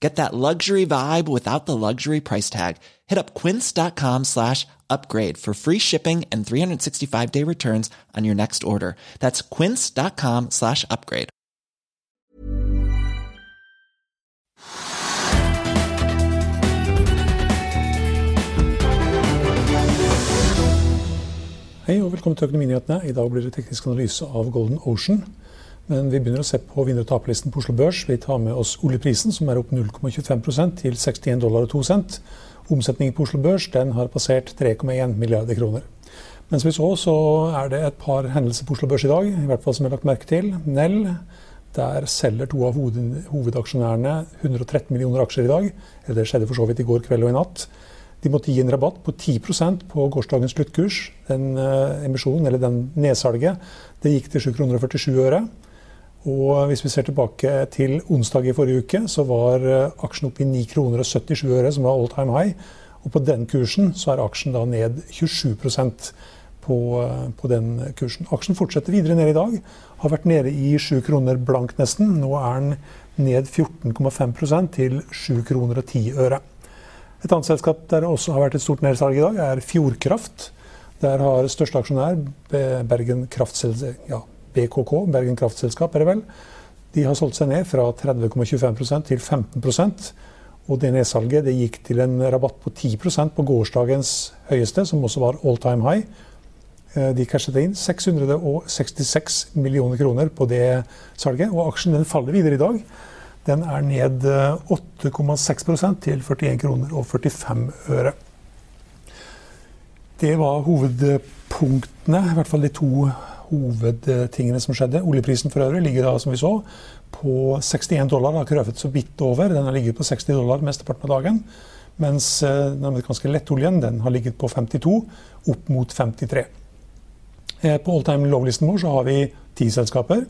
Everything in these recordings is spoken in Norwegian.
Get that luxury vibe without the luxury price tag. Hit up quince.com slash upgrade for free shipping and 365-day returns on your next order. That's quince.com slash upgrade. Hei og velkommen til Økonominyhetene. I dag blir det teknisk analyse av Golden Ocean. Men vi begynner å se på vinner- og taperlisten på Oslo Børs. Vi tar med oss oljeprisen, som er opp 0,25% til 61 dollar og 2 cent. Omsetningen på Oslo Børs den har passert 3,1 milliarder kroner. Mens vi så, så er det et par hendelser på Oslo Børs i dag, i hvert fall som jeg har lagt merke til. Nell, der selger to av hovedaksjonærene 113 millioner aksjer i dag. Det skjedde for så vidt i går kveld og i natt. De måtte gi en rabatt på 10% på gårsdagens sluttkurs. Den uh, emisjonen, eller den nedsalget, det gikk til 7,47 kroner. Og hvis vi ser tilbake til onsdag i forrige uke, så var uh, aksjen opp i 9 kroner og 77 øre, som var all time high. Og på den kursen så er aksjen da ned 27 på, uh, på den kursen. Aksjen fortsetter videre ned i dag. Har vært nede i 7 kroner blank nesten. Nå er den ned 14,5% til 7 kroner og 10 øre. Et annet selskap der det også har vært et stort nedsalg i dag, er Fjordkraft. Der har største aksjonær Bergen ja, BKK, Bergen Kraftselskap, er det vel. De har solgt seg ned fra 30,25% til 15% og det nedsalget det gikk til en rabatt på 10% på gårsdagens høyeste, som også var all time high. Eh, de cashet inn 666 millioner kroner på det salget, og aksjen den faller videre i dag. Den er ned 8,6 eh, til 41 kroner og 45 øre. Det var hovedpunktene, i hvert fall de to hovedtingene som skjedde. Oljeprisen for øvrig ligger da, som vi så, på 61 dollar. Den har krøvet så vidt over. Den har ligget på 60 dollar mesteparten av dagen. Mens eh, den amerikanske lettoljen den har ligget på 52, opp mot 53. Eh, på all time low-listen vår så har vi ti selskaper.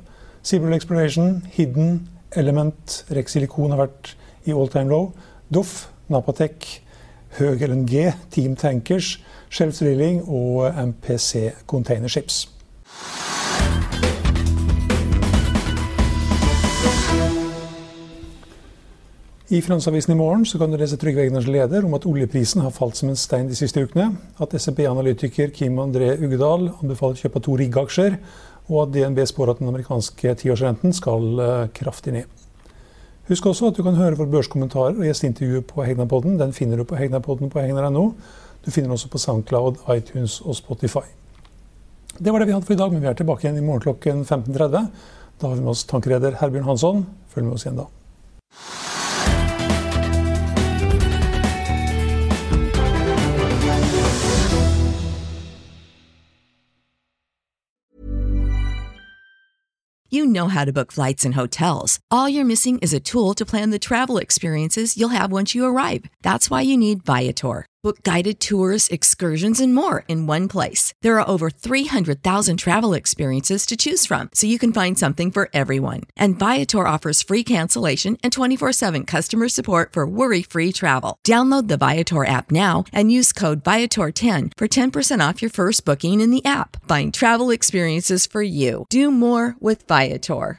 Seabrill Exploration, Hidden, Element, Rexilikon har vært i all time low. Doff, Napatec, Høg LNG, Team Tankers, Shelf Drilling og MPC Container I Finansavisen i morgen kan du lese Trygve Egners leder om at oljeprisen har falt som en stein de siste ukene. At SMP-analytiker Kim André Uggedal anbefaler kjøp av to riggaksjer og at DNB spår at den amerikanske tiårsrenten skal eh, kraftig ned. Husk også at du kan høre våre børskommentarer og gjesteintervjuet på Hegnapodden. Den finner du på Hegnapodden på hegnar.no. Du finner den også på Soundcloud, iTunes og Spotify. Det var det vi hadde for i dag, men vi er tilbake igjen i morgen klokken 15.30. Da har vi med oss Herbjørn Hansson. Følg med oss igjen da. You know how to book flights and hotels. All you're missing is a tool to plan the travel experiences you'll have once you arrive. That's why you need Viator. Book guided tours, excursions, and more in one place. There are over 300,000 travel experiences to choose from, so you can find something for everyone. And Viator offers free cancellation and 24 7 customer support for worry free travel. Download the Viator app now and use code Viator10 for 10% off your first booking in the app. Find travel experiences for you. Do more with Viator.